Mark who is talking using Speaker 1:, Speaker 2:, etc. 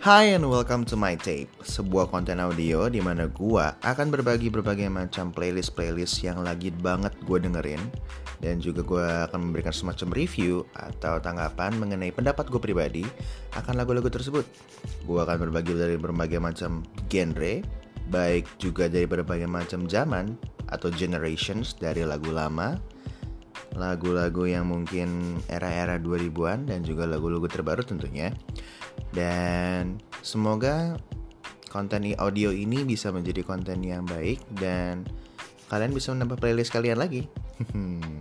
Speaker 1: Hi and welcome to my tape, sebuah konten audio di mana gua akan berbagi berbagai macam playlist-playlist yang lagi banget gue dengerin dan juga gue akan memberikan semacam review atau tanggapan mengenai pendapat gue pribadi akan lagu-lagu tersebut. Gue akan berbagi dari berbagai macam genre, baik juga dari berbagai macam zaman atau generations dari lagu lama, lagu-lagu yang mungkin era-era 2000-an dan juga lagu-lagu terbaru tentunya. Dan semoga konten audio ini bisa menjadi konten yang baik dan kalian bisa menambah playlist kalian lagi.